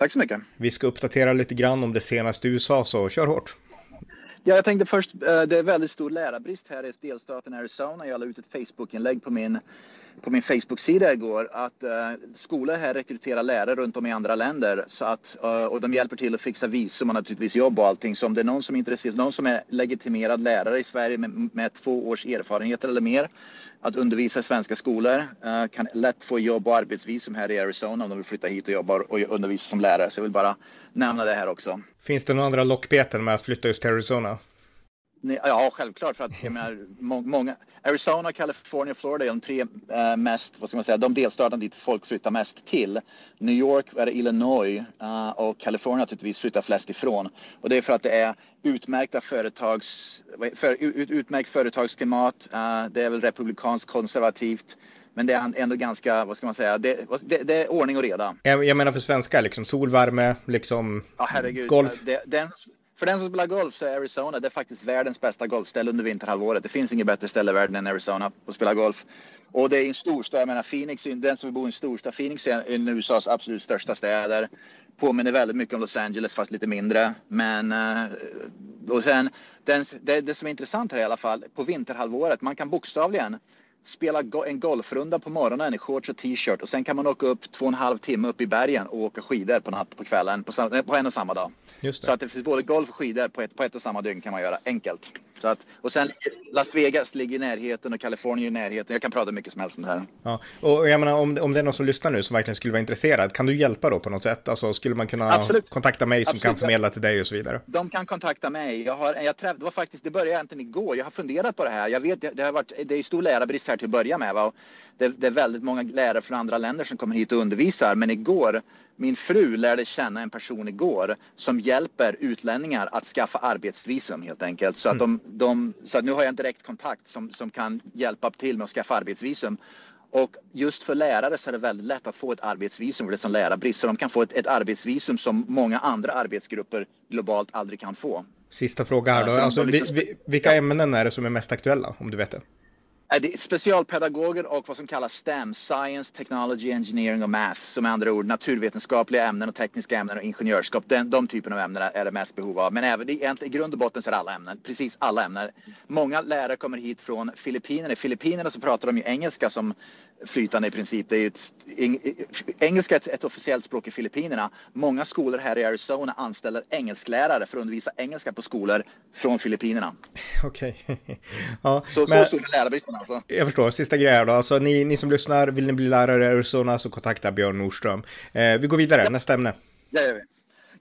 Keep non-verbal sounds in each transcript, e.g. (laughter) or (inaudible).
Tack så mycket. Vi ska uppdatera lite grann om det senaste i USA, så kör hårt. Ja, jag tänkte först, eh, det är väldigt stor lärarbrist här i delstaten Arizona. Jag la ut ett Facebook-inlägg på min, på min Facebook-sida igår att uh, skolor här rekryterar lärare runt om i andra länder så att, uh, och de hjälper till att fixa visum och naturligtvis jobb och allting. Så om det är någon som är intresserad, någon som är legitimerad lärare i Sverige med, med två års erfarenhet eller mer att undervisa i svenska skolor. Uh, kan lätt få jobb och arbetsvisum här i Arizona om de vill flytta hit och jobba och undervisa som lärare. Så jag vill bara nämna det här också. Finns det några andra lockbeten med att flytta just till Arizona? Ja, självklart. För att jag menar, många, Arizona, California, Florida är de tre uh, mest, vad ska man säga, de delstaterna dit folk flyttar mest till. New York är det Illinois uh, och California naturligtvis flyttar flest ifrån. Och det är för att det är utmärkta företags, för, ut, utmärkt företagsklimat. Uh, det är väl republikanskt konservativt. Men det är ändå ganska, vad ska man säga, det, det, det är ordning och reda. Jag, jag menar för svenska, liksom solvärme, liksom ja, herregud, golf. Det, den, för den som spelar golf så är Arizona det är faktiskt världens bästa golfställe under vinterhalvåret. Det finns inget bättre ställe i världen än Arizona att spela golf. Och det är en storstad, jag menar Phoenix, den som bor i en storstad, Phoenix är en av USAs absolut största städer. Påminner väldigt mycket om Los Angeles fast lite mindre. Men eh, och sen, det, det som är intressant här i alla fall, på vinterhalvåret, man kan bokstavligen spela en golfrunda på morgonen i shorts och t-shirt och sen kan man åka upp två och en halv timme upp i bergen och åka skidor på natt på kvällen på, på en och samma dag. Så att det finns både golf och skidor på ett, på ett och samma dygn kan man göra enkelt. Så att, och sen Las Vegas ligger i närheten och Kalifornien i närheten. Jag kan prata mycket som helst om det här. Ja, och jag menar om, om det är någon som lyssnar nu som verkligen skulle vara intresserad, kan du hjälpa då på något sätt? Alltså skulle man kunna Absolut. kontakta mig som Absolut. kan förmedla till dig och så vidare? De kan kontakta mig. Jag har, jag träff, det var faktiskt, det började egentligen igår. Jag har funderat på det här. Jag vet, det har varit, det är stor lärarbrist här till att börja med. Va? Det, det är väldigt många lärare från andra länder som kommer hit och undervisar. Men igår min fru lärde känna en person igår som hjälper utlänningar att skaffa arbetsvisum helt enkelt. Så, att, mm. de, de, så att nu har jag en direkt kontakt som, som kan hjälpa till med att skaffa arbetsvisum. Och just för lärare så är det väldigt lätt att få ett arbetsvisum för det som lärarbrist. Så de kan få ett, ett arbetsvisum som många andra arbetsgrupper globalt aldrig kan få. Sista fråga här då. Alltså, liksom... vilka ämnen är det som är mest aktuella om du vet det? Det är specialpedagoger och vad som kallas STEM, Science, Technology, Engineering och Math. Som med andra ord naturvetenskapliga ämnen och tekniska ämnen och ingenjörskap. Den, de typerna av ämnen är det mest behov av. Men även i, i grund och botten så är det alla ämnen, precis alla ämnen. Många lärare kommer hit från Filippinerna. I Filippinerna så pratar de ju engelska som flytande i princip. Det är ett, engelska är ett, ett officiellt språk i Filippinerna. Många skolor här i Arizona anställer engelsklärare för att undervisa engelska på skolor från Filippinerna. (laughs) Okej. Okay. (laughs) ja, så, men... så stor är lärarbristen alltså. Jag förstår. Sista grejen då. Alltså, ni, ni som lyssnar, vill ni bli lärare i Arizona så kontakta Björn Nordström. Eh, vi går vidare. Ja. Nästa ämne. Det gör vi.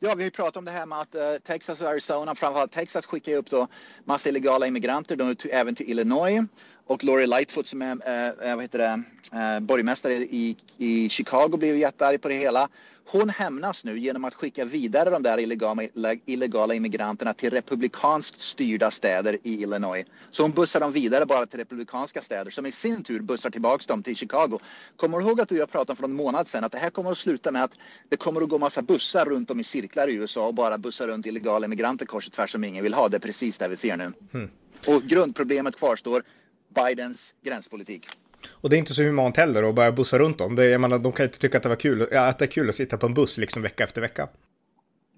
Ja, vi har pratat om det här med att uh, Texas och Arizona, framförallt Texas skickar upp då massa illegala immigranter, de, även till Illinois. Och Lori Lightfoot som är uh, vad heter det, uh, borgmästare i, i Chicago blev jättearg på det hela. Hon hämnas nu genom att skicka vidare de där illegala, illegala immigranterna till republikanskt styrda städer i Illinois. Så hon bussar dem vidare bara till republikanska städer som i sin tur bussar tillbaks dem till Chicago. Kommer du ihåg att du och jag pratade för en månad sedan att det här kommer att sluta med att det kommer att gå massa bussar runt om i cirklar i USA och bara bussar runt illegala immigranter kors och tvärs som ingen vill ha. Det är precis det vi ser nu. Mm. Och grundproblemet kvarstår. Bidens gränspolitik. Och det är inte så humant heller att bara bussa runt dem. Det, jag menar, de kan inte tycka att det, var kul, att det är kul att sitta på en buss liksom vecka efter vecka.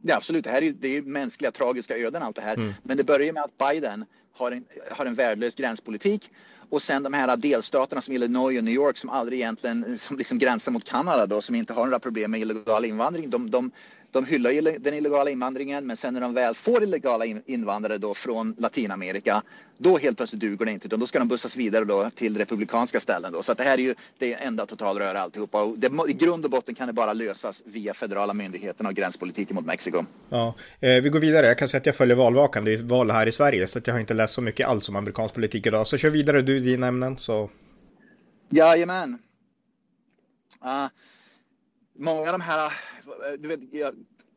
Ja, absolut, det här är, det är mänskliga tragiska öden allt det här. Mm. Men det börjar med att Biden har en, har en värdelös gränspolitik och sen de här delstaterna som Illinois och New York som aldrig egentligen som liksom gränsar mot Kanada då som inte har några problem med illegal invandring. De, de, de hyllar ju den illegala invandringen men sen när de väl får illegala invandrare då från Latinamerika då helt plötsligt duger det inte utan då ska de bussas vidare då till republikanska ställen då. Så det här är ju det enda totalröra alltihopa och det, i grund och botten kan det bara lösas via federala myndigheterna och gränspolitiken mot Mexiko. Ja, eh, vi går vidare. Jag kan säga att jag följer valvakan. Det är val här i Sverige så att jag har inte läst så mycket alls om amerikansk politik idag. Så kör vidare du dina ämnen så. Jajamän. Uh, många av de här, du vet,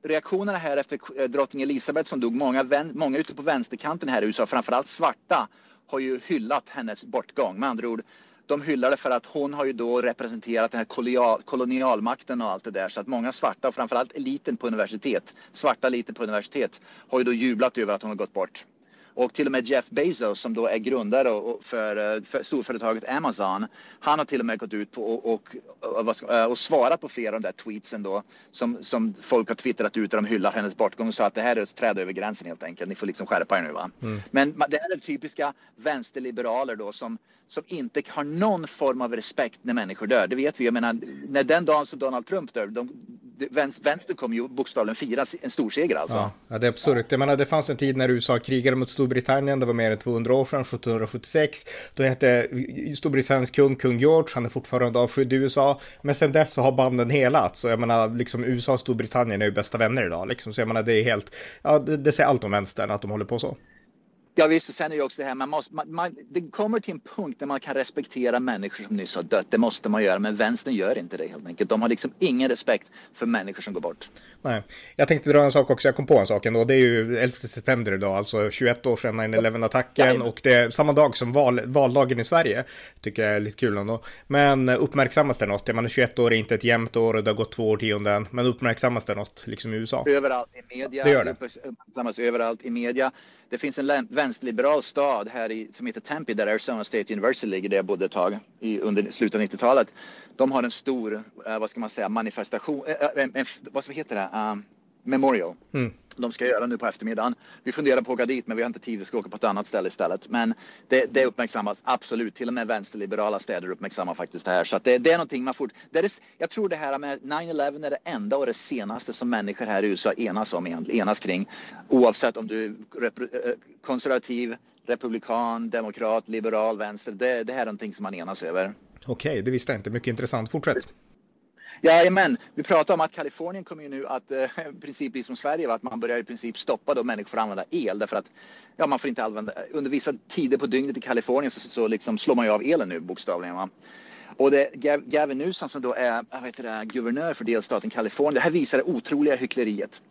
reaktionerna här efter eh, drottning Elizabeth som dog, många, många ute på vänsterkanten här i USA, framförallt svarta, har ju hyllat hennes bortgång. Med andra ord, de hyllade för att hon har ju då representerat den här kolonial, kolonialmakten och allt det där så att många svarta och framförallt eliten på universitet, svarta eliten på universitet har ju då jublat över att hon har gått bort. Och till och med Jeff Bezos som då är grundare för, för storföretaget Amazon. Han har till och med gått ut på och, och, och, och svarat på flera av de där tweetsen då som, som folk har twittrat ut där de hyllar hennes bortgång och sa att det här är att träda över gränsen helt enkelt. Ni får liksom skärpa er nu va. Mm. Men det här är typiska vänsterliberaler då som som inte har någon form av respekt när människor dör. Det vet vi. Jag menar, när den dagen som Donald Trump dör, de, vänstern kommer ju bokstavligen fira en storseger alltså. Ja, det är absurt. Jag menar, det fanns en tid när USA krigade mot Storbritannien, det var mer än 200 år sedan, 1776. Då hette Storbritanniens kung kung George, han är fortfarande avskydd i USA. Men sen dess så har banden helats. Och jag menar, liksom USA och Storbritannien är ju bästa vänner idag. Liksom. Så jag menar, det är helt, ja, det, det säger allt om vänstern att de håller på så. Ja visst, sen är det också det här, man måste, man, man, det kommer till en punkt där man kan respektera människor som nyss har dött. Det måste man göra, men vänstern gör inte det helt enkelt. De har liksom ingen respekt för människor som går bort. Nej, jag tänkte dra en sak också, jag kom på en sak ändå. Det är ju 11 september idag, alltså 21 år sedan 9-11-attacken och det är samma dag som val, valdagen i Sverige. Tycker jag är lite kul ändå. Men uppmärksammas det något? Jag menar 21 år är inte ett jämnt år och det har gått två årtionden, men uppmärksammas det något liksom i USA? Överallt i media. Det gör det. Uppmärksammas överallt i media. Det finns en vänsterliberal stad här i, som heter Tempe där Arizona State University ligger där jag bodde ett tag i, under slutet av 90-talet. De har en stor, uh, vad ska man säga, manifestation, uh, en, vad heter det, uh, memorial. Mm de ska göra nu på eftermiddagen. Vi funderar på att åka dit men vi har inte tid, vi ska åka på ett annat ställe istället. Men det, det uppmärksammas absolut, till och med vänsterliberala städer uppmärksammar faktiskt det här. Så det, det, är någonting man får, det är, jag tror det här med 9-11 är det enda och det senaste som människor här i USA enas om, enas kring. Oavsett om du är eh, eh, konservativ, republikan, demokrat, liberal, vänster. Det, det här är någonting som man enas över. Okej, det visste jag inte. Mycket intressant. Fortsätt. Jajamän, vi pratar om att Kalifornien kommer ju nu att eh, i princip bli som Sverige, att man börjar i princip stoppa då människor från att använda el därför att ja, man får inte använda, under vissa tider på dygnet i Kalifornien så, så liksom slår man ju av elen nu bokstavligen. Va? Och det, Gavin Newsom som då är eh, jag vet det, guvernör för delstaten Kalifornien, det här visar det otroliga hyckleriet.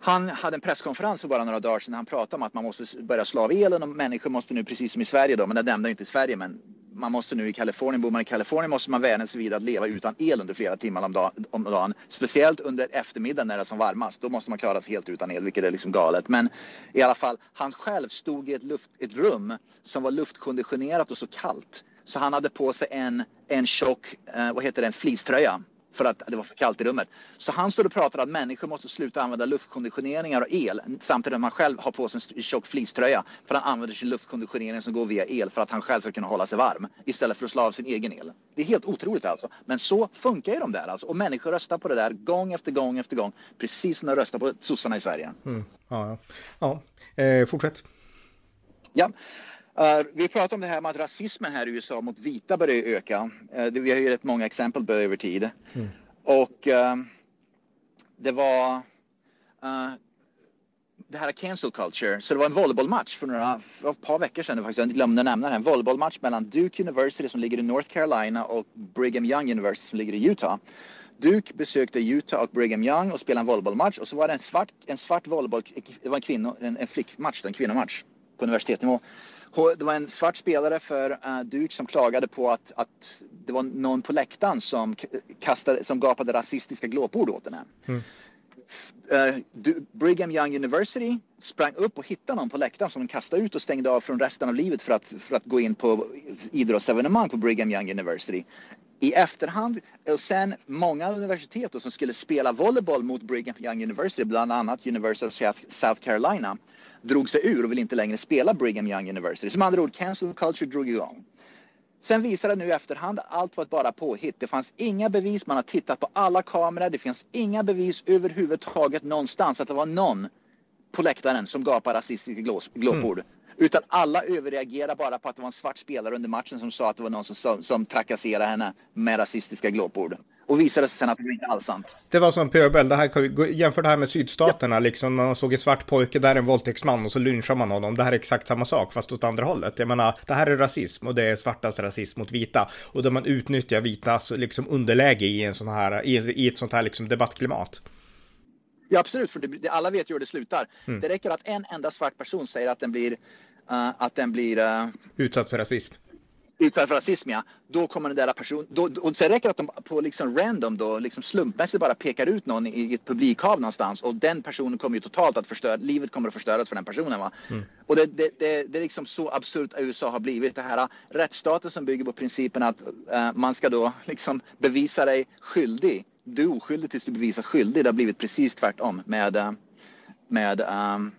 Han hade en presskonferens för bara några dagar sedan. Han pratade om att man måste börja slå av elen och människor måste nu, precis som i Sverige då, men det nämnde inte i Sverige, men man måste nu i Kalifornien, bor man i Kalifornien måste man vänja sig vid att leva utan el under flera timmar om dagen, om dagen. Speciellt under eftermiddagen när det är som varmast. Då måste man klara sig helt utan el, vilket är liksom galet. Men i alla fall, han själv stod i ett, luft, ett rum som var luftkonditionerat och så kallt. Så han hade på sig en, en tjock, eh, vad heter det, en fleecetröja för att det var för kallt i rummet. Så han stod och pratade att människor måste sluta använda luftkonditioneringar och el samtidigt som han själv har på sig en tjock fleecetröja för han använder sin luftkonditionering som går via el för att han själv ska kunna hålla sig varm istället för att slå av sin egen el. Det är helt otroligt alltså. Men så funkar ju de där alltså. Och människor röstar på det där gång efter gång efter gång. Precis som de röstar på sossarna i Sverige. Mm. Ja, ja. ja. Eh, fortsätt. Ja. Uh, vi pratar om det här med att rasismen här i USA mot vita börjar öka. Uh, det, vi har ju rätt många exempel på över tid. Mm. Och uh, det var det här cancel culture. Så det var en volleybollmatch för några, för ett par veckor sedan faktiskt. Jag glömde nämna det. En volleybollmatch mellan Duke University som ligger i North Carolina och Brigham Young University som ligger i Utah. Duke besökte Utah och Brigham Young och spelade en volleybollmatch och så var det en svart, en svart volleyboll, det var en, kvinno, en, en flickmatch, en kvinnomatch på universitetsnivå. Det var en svart spelare för uh, Duke som klagade på att, att det var någon på läktaren som, kastade, som gapade rasistiska glåpord åt henne. Mm. Uh, Brigham Young University sprang upp och hittade någon på läktaren som de kastade ut och stängde av från resten av livet för att, för att gå in på idrottsevenemang på Brigham Young University. I efterhand, och sen många universitet som skulle spela volleyboll mot Brigham Young University, bland annat University of South Carolina, drog sig ur och vill inte längre spela Brigham Young University. Som andra ord, cancel culture drog igång. Sen visade det nu i efterhand att allt var bara påhitt. Det fanns inga bevis, man har tittat på alla kameror, det finns inga bevis överhuvudtaget någonstans att det var någon på läktaren som gapade rasistiska glåpord. Mm. Utan alla överreagerar bara på att det var en svart spelare under matchen som sa att det var någon som, som trakasserade henne med rasistiska glåpord. Och visade sig sen att det inte alls sant. Det var som en pöbel. Det här, jämför det här med sydstaterna, ja. liksom. Man såg en svart pojke, där är en våldtäktsman och så lynchar man honom. Det här är exakt samma sak, fast åt andra hållet. Jag menar, det här är rasism och det är svartas rasism mot vita. Och där man utnyttjar vitas liksom underläge i en sån här, i, i ett sånt här liksom debattklimat. Ja, absolut, för det, det, alla vet ju hur det slutar. Mm. Det räcker att en enda svart person säger att den blir, uh, att den blir uh, utsatt för rasism utsatt för rasism, ja, då kommer den där personen, och så räcker det att de på liksom random då, liksom slumpmässigt bara pekar ut någon i ett publikhav någonstans och den personen kommer ju totalt att förstöra, livet kommer att förstöras för den personen. Va? Mm. Och det, det, det, det, är liksom så absurt att USA har blivit. Det här rättsstaten som bygger på principen att uh, man ska då liksom bevisa dig skyldig. Du är oskyldig tills du bevisas skyldig. Det har blivit precis tvärtom med, uh, med um,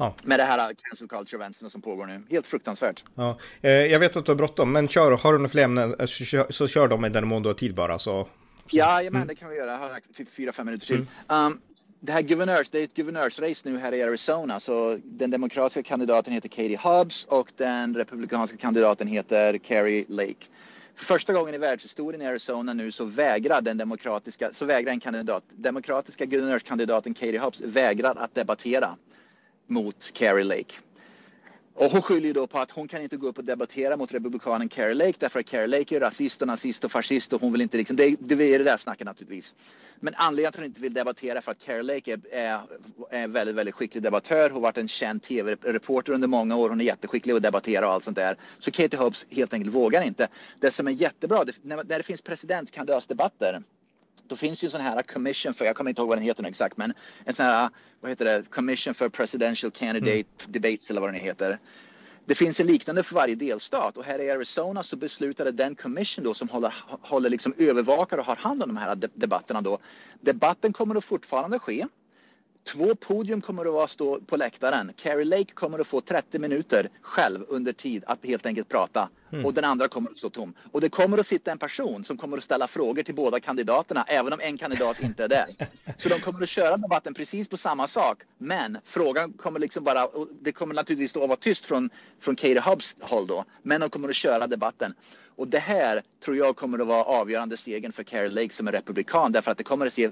Ja. Med det här cancel culture-vänstern som pågår nu. Helt fruktansvärt. Ja. Eh, jag vet att du har bråttom, men kör, har du några fler ämnen eh, så kör, så kör de i den mån du har tid bara. Så. Ja, men mm. det kan vi göra. Jag har typ fyra, fem minuter till. Mm. Um, det här guvernörs, det är ett guvernörsrace nu här i Arizona. Så den demokratiska kandidaten heter Katie Hobbs och den republikanska kandidaten heter Carrie Lake. För första gången i världshistorien i Arizona nu så vägrar den demokratiska, så vägrar en kandidat, demokratiska guvernörskandidaten Katie Hobbs vägrar att debattera mot Carrie Lake. Och hon skyller då på att hon kan inte gå upp och debattera mot republikanen Carrie Lake därför att Carrie Lake är rasist och nazist och fascist och hon vill inte liksom, det, det är det där snacket naturligtvis. Men anledningen till att hon inte vill debattera för att Carrie Lake är, är, är en väldigt, väldigt skicklig debattör. Hon har varit en känd tv-reporter under många år. Hon är jätteskicklig att debattera och allt sånt där. Så Katie Hobbs helt enkelt vågar inte. Det som är jättebra, det, när, när det finns presidentkandidatsdebatter då finns ju en sån här commission för, jag kommer inte ihåg vad den heter nu exakt, men en sån här, vad heter det, commission for presidential candidate mm. debates eller vad den heter. Det finns en liknande för varje delstat och här i Arizona så beslutade den commission då som håller, håller liksom övervakar och har hand om de här debatterna då. Debatten kommer att fortfarande ske. Två podium kommer att vara stå på läktaren. Carrie Lake kommer att få 30 minuter själv under tid att helt enkelt prata mm. och den andra kommer att stå tom. Och det kommer att sitta en person som kommer att ställa frågor till båda kandidaterna även om en kandidat inte är där. Så de kommer att köra debatten precis på samma sak. Men frågan kommer liksom bara, det kommer naturligtvis att vara tyst från, från Katie Hobbs håll då. Men de kommer att köra debatten. Och det här tror jag kommer att vara avgörande stegen för Carrie Lake som är republikan därför att det kommer att se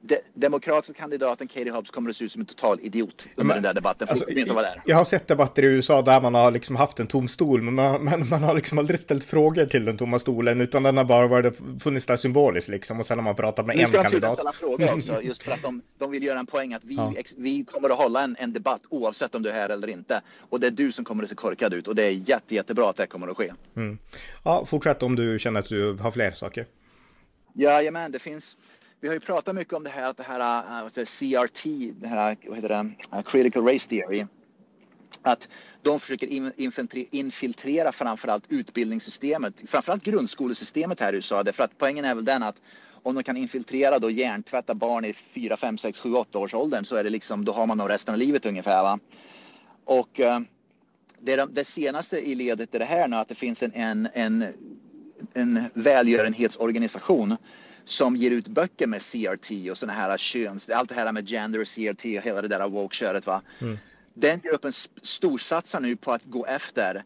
de, demokratiska kandidaten Katie Hobbs kommer att se ut som en total idiot under men, den där debatten. Alltså, inte vara där. Jag har sett debatter i USA där man har liksom haft en tom stol, men man, man, man har liksom aldrig ställt frågor till den tomma stolen, utan den har bara varit, funnits där symboliskt liksom, och sen har man pratat med en kandidat. Nu ska de ställa frågor också, (laughs) just för att de, de vill göra en poäng att vi, ja. vi kommer att hålla en, en debatt oavsett om du är här eller inte. Och det är du som kommer att se korkad ut och det är jätte, jättebra att det kommer att ske. Mm. Ja, fortsätt om du känner att du har fler saker. Jajamän, det finns vi har ju pratat mycket om det här, att det här äh, uh, CRT, det här, vad heter det, uh, critical race theory. Att de försöker infiltrera framförallt utbildningssystemet, framförallt grundskolesystemet här i USA. Därför att poängen är väl den att om de kan infiltrera då hjärntvätta barn i 4, 5, 6, 7, 8 års åldern så är det liksom, då har man dem resten av livet ungefär. Va? Och uh, det, det, senaste i ledet är det här nu att det finns en, en, en, en välgörenhetsorganisation som ger ut böcker med CRT och sådana här köns, allt det här med gender och CRT och hela det där woke-köret va. Mm. Den gruppen storsatsar nu på att gå efter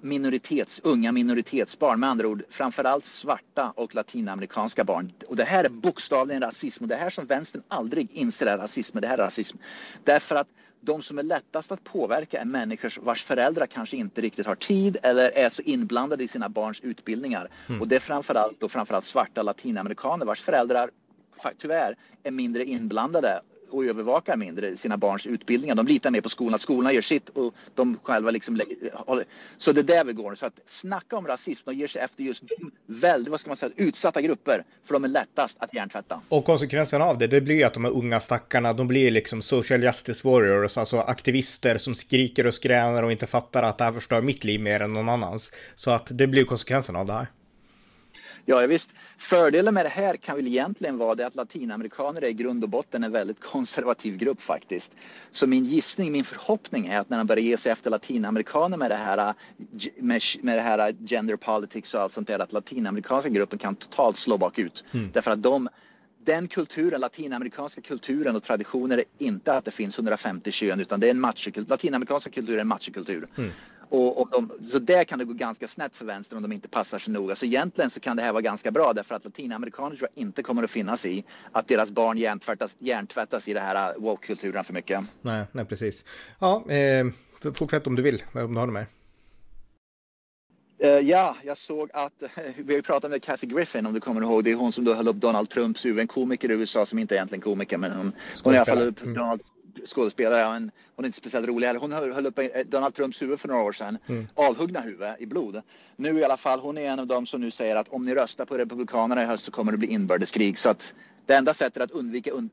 minoritets, unga minoritetsbarn, med andra ord framförallt svarta och latinamerikanska barn. Och det här är bokstavligen rasism och det här som vänstern aldrig inser är rasism, det här är rasism. Därför att de som är lättast att påverka är människor vars föräldrar kanske inte riktigt har tid eller är så inblandade i sina barns utbildningar. Mm. Och det är framförallt, då framförallt svarta latinamerikaner vars föräldrar tyvärr är mindre inblandade och övervakar mindre sina barns utbildningar. De litar mer på skolan, att skolorna gör sitt och de själva liksom Så det är där vi går. Så att snacka om rasism, de ger sig efter just väldigt, vad ska man säga, utsatta grupper. För de är lättast att hjärntvätta. Och konsekvensen av det, det blir att de här unga stackarna, de blir liksom social justice warriors, alltså aktivister som skriker och skränar och inte fattar att det här förstör mitt liv mer än någon annans. Så att det blir konsekvensen av det här. Ja, visst. Fördelen med det här kan väl egentligen vara det att latinamerikaner är i grund och botten en väldigt konservativ grupp faktiskt. Så min gissning, min förhoppning är att när de börjar ge sig efter latinamerikaner med det här med, med det här gender politics och allt sånt där, att latinamerikanska gruppen kan totalt slå bakut. Mm. Därför att de den kulturen, latinamerikanska kulturen och traditioner är inte att det finns 150 kön utan det är en machokultur. Latinamerikanska kultur är en machokultur. Mm. Och, och de, så där kan det gå ganska snett för vänstern om de inte passar sig noga. Så egentligen så kan det här vara ganska bra därför att latinamerikaner tror jag inte kommer att finnas i att deras barn hjärntvättas, hjärntvättas i det här woke-kulturen för mycket. Nej, nej precis. Ja, eh, fortsätt om du vill, om du har något mer. Uh, ja, jag såg att, uh, vi har ju pratat med Kathy Griffin om du kommer ihåg, det är hon som då höll upp Donald Trumps huvud, en komiker i USA som inte är egentligen komiker men hon, hon i alla fall upp mm. Donald skådespelare, men hon är inte speciellt rolig heller. Hon höll, upp Donald Trumps huvud för några år sedan, mm. avhuggna huvud i blod. Nu i alla fall, hon är en av dem som nu säger att om ni röstar på Republikanerna i höst så kommer det bli inbördeskrig. Så att det enda sättet att undvika un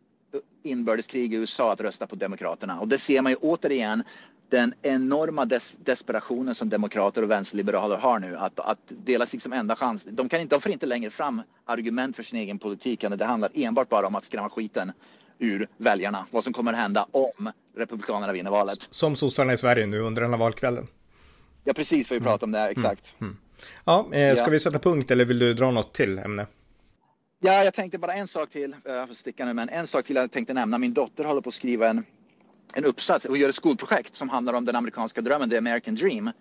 inbördeskrig i USA att rösta på Demokraterna. Och det ser man ju återigen den enorma des desperationen som demokrater och vänsterliberaler har nu. Att, att deras liksom enda chans, de, kan inte, de får inte längre fram argument för sin egen politik. Det handlar enbart bara om att skrämma skiten ur väljarna. Vad som kommer att hända om Republikanerna vinner valet. Som sossarna i Sverige nu under den här valkvällen. Ja, precis vi pratar om det, exakt. Mm. Mm. Ja, eh, ska ja. vi sätta punkt eller vill du dra något till ämne? Ja, jag tänkte bara en sak till. Jag får sticka nu, men en sak till jag tänkte nämna. Min dotter håller på att skriva en, en uppsats och gör ett skolprojekt som handlar om den amerikanska drömmen, the American dream.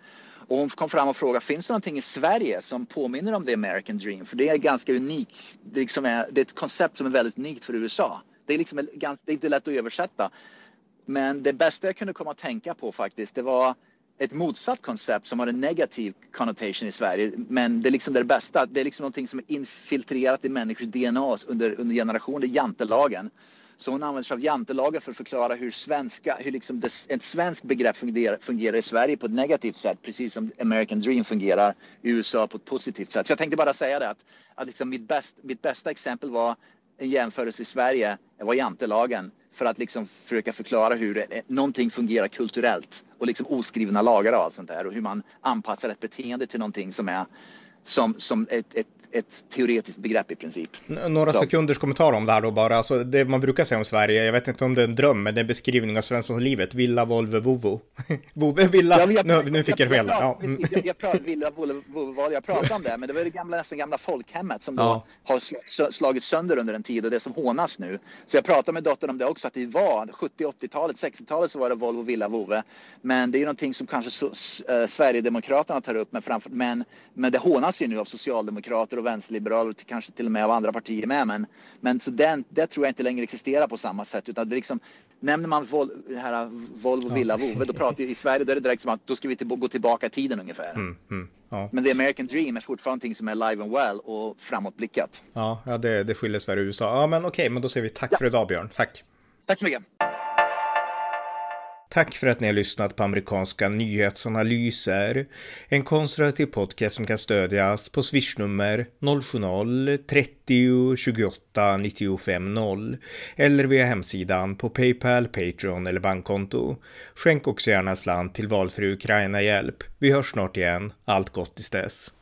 Och hon kom fram och frågade, finns det någonting i Sverige som påminner om the American dream? För det är ganska unikt. Det, liksom är, det är ett koncept som är väldigt unikt för USA. Det är, liksom ganska, det är inte lätt att översätta. Men det bästa jag kunde komma att tänka på faktiskt, det var ett motsatt koncept som har en negativ connotation i Sverige. Men det är liksom det bästa. Det är liksom någonting som är infiltrerat i människors DNA under, under generationer. Jantelagen. Så hon använder sig av jantelagen för att förklara hur svenska, hur liksom det, ett svenskt begrepp fungerar, fungerar i Sverige på ett negativt sätt. Precis som American Dream fungerar i USA på ett positivt sätt. Så jag tänkte bara säga det att, att liksom mitt, bäst, mitt bästa exempel var en jämförelse i Sverige var jantelagen för att liksom försöka förklara hur någonting fungerar kulturellt och liksom oskrivna lagar och allt sånt där och hur man anpassar ett beteende till någonting som är som, som ett, ett ett teoretiskt begrepp i princip. Några så. sekunders kommentar om det här då bara. Alltså, det man brukar säga om Sverige, jag vet inte om det är en dröm, men det är en beskrivning av Svenssonlivet. Villa, Volvo, Vovo. (laughs) Villa, ja, jag, nu, nu fick jag, fel. Ja. Jag, jag, jag pratade, Villa, Volvo, Vovo, jag pratade om det, men det var det gamla, nästan gamla folkhemmet som då ja. har slagit sönder under en tid och det som hånas nu. Så jag pratade med dottern om det också, att det var 70, 80-talet, 60-talet så var det Volvo, Villa, Vove. Men det är ju någonting som kanske så, äh, Sverigedemokraterna tar upp, men, framför, men, men det hånas ju nu av socialdemokrater och vänsterliberaler och kanske till och med av andra partier med. Men, men så den, det tror jag inte längre existerar på samma sätt. Utan det liksom, nämner man Vol, här, Volvo Villa Vove, då pratar i Sverige då är det direkt som att då ska vi till, gå tillbaka i tiden ungefär. Mm, mm, ja. Men the American Dream är fortfarande någonting som är live and well och framåtblickat. Ja, ja det, det skiljer Sverige och USA. Ja, men okej, men då säger vi tack ja. för idag Björn. Tack. Tack så mycket. Tack för att ni har lyssnat på amerikanska nyhetsanalyser. En konservativ podcast som kan stödjas på swishnummer 070-30 28 95 0 eller via hemsidan på Paypal, Patreon eller bankkonto. Skänk också gärna slant till valfri Ukraina-hjälp. Vi hörs snart igen. Allt gott tills dess.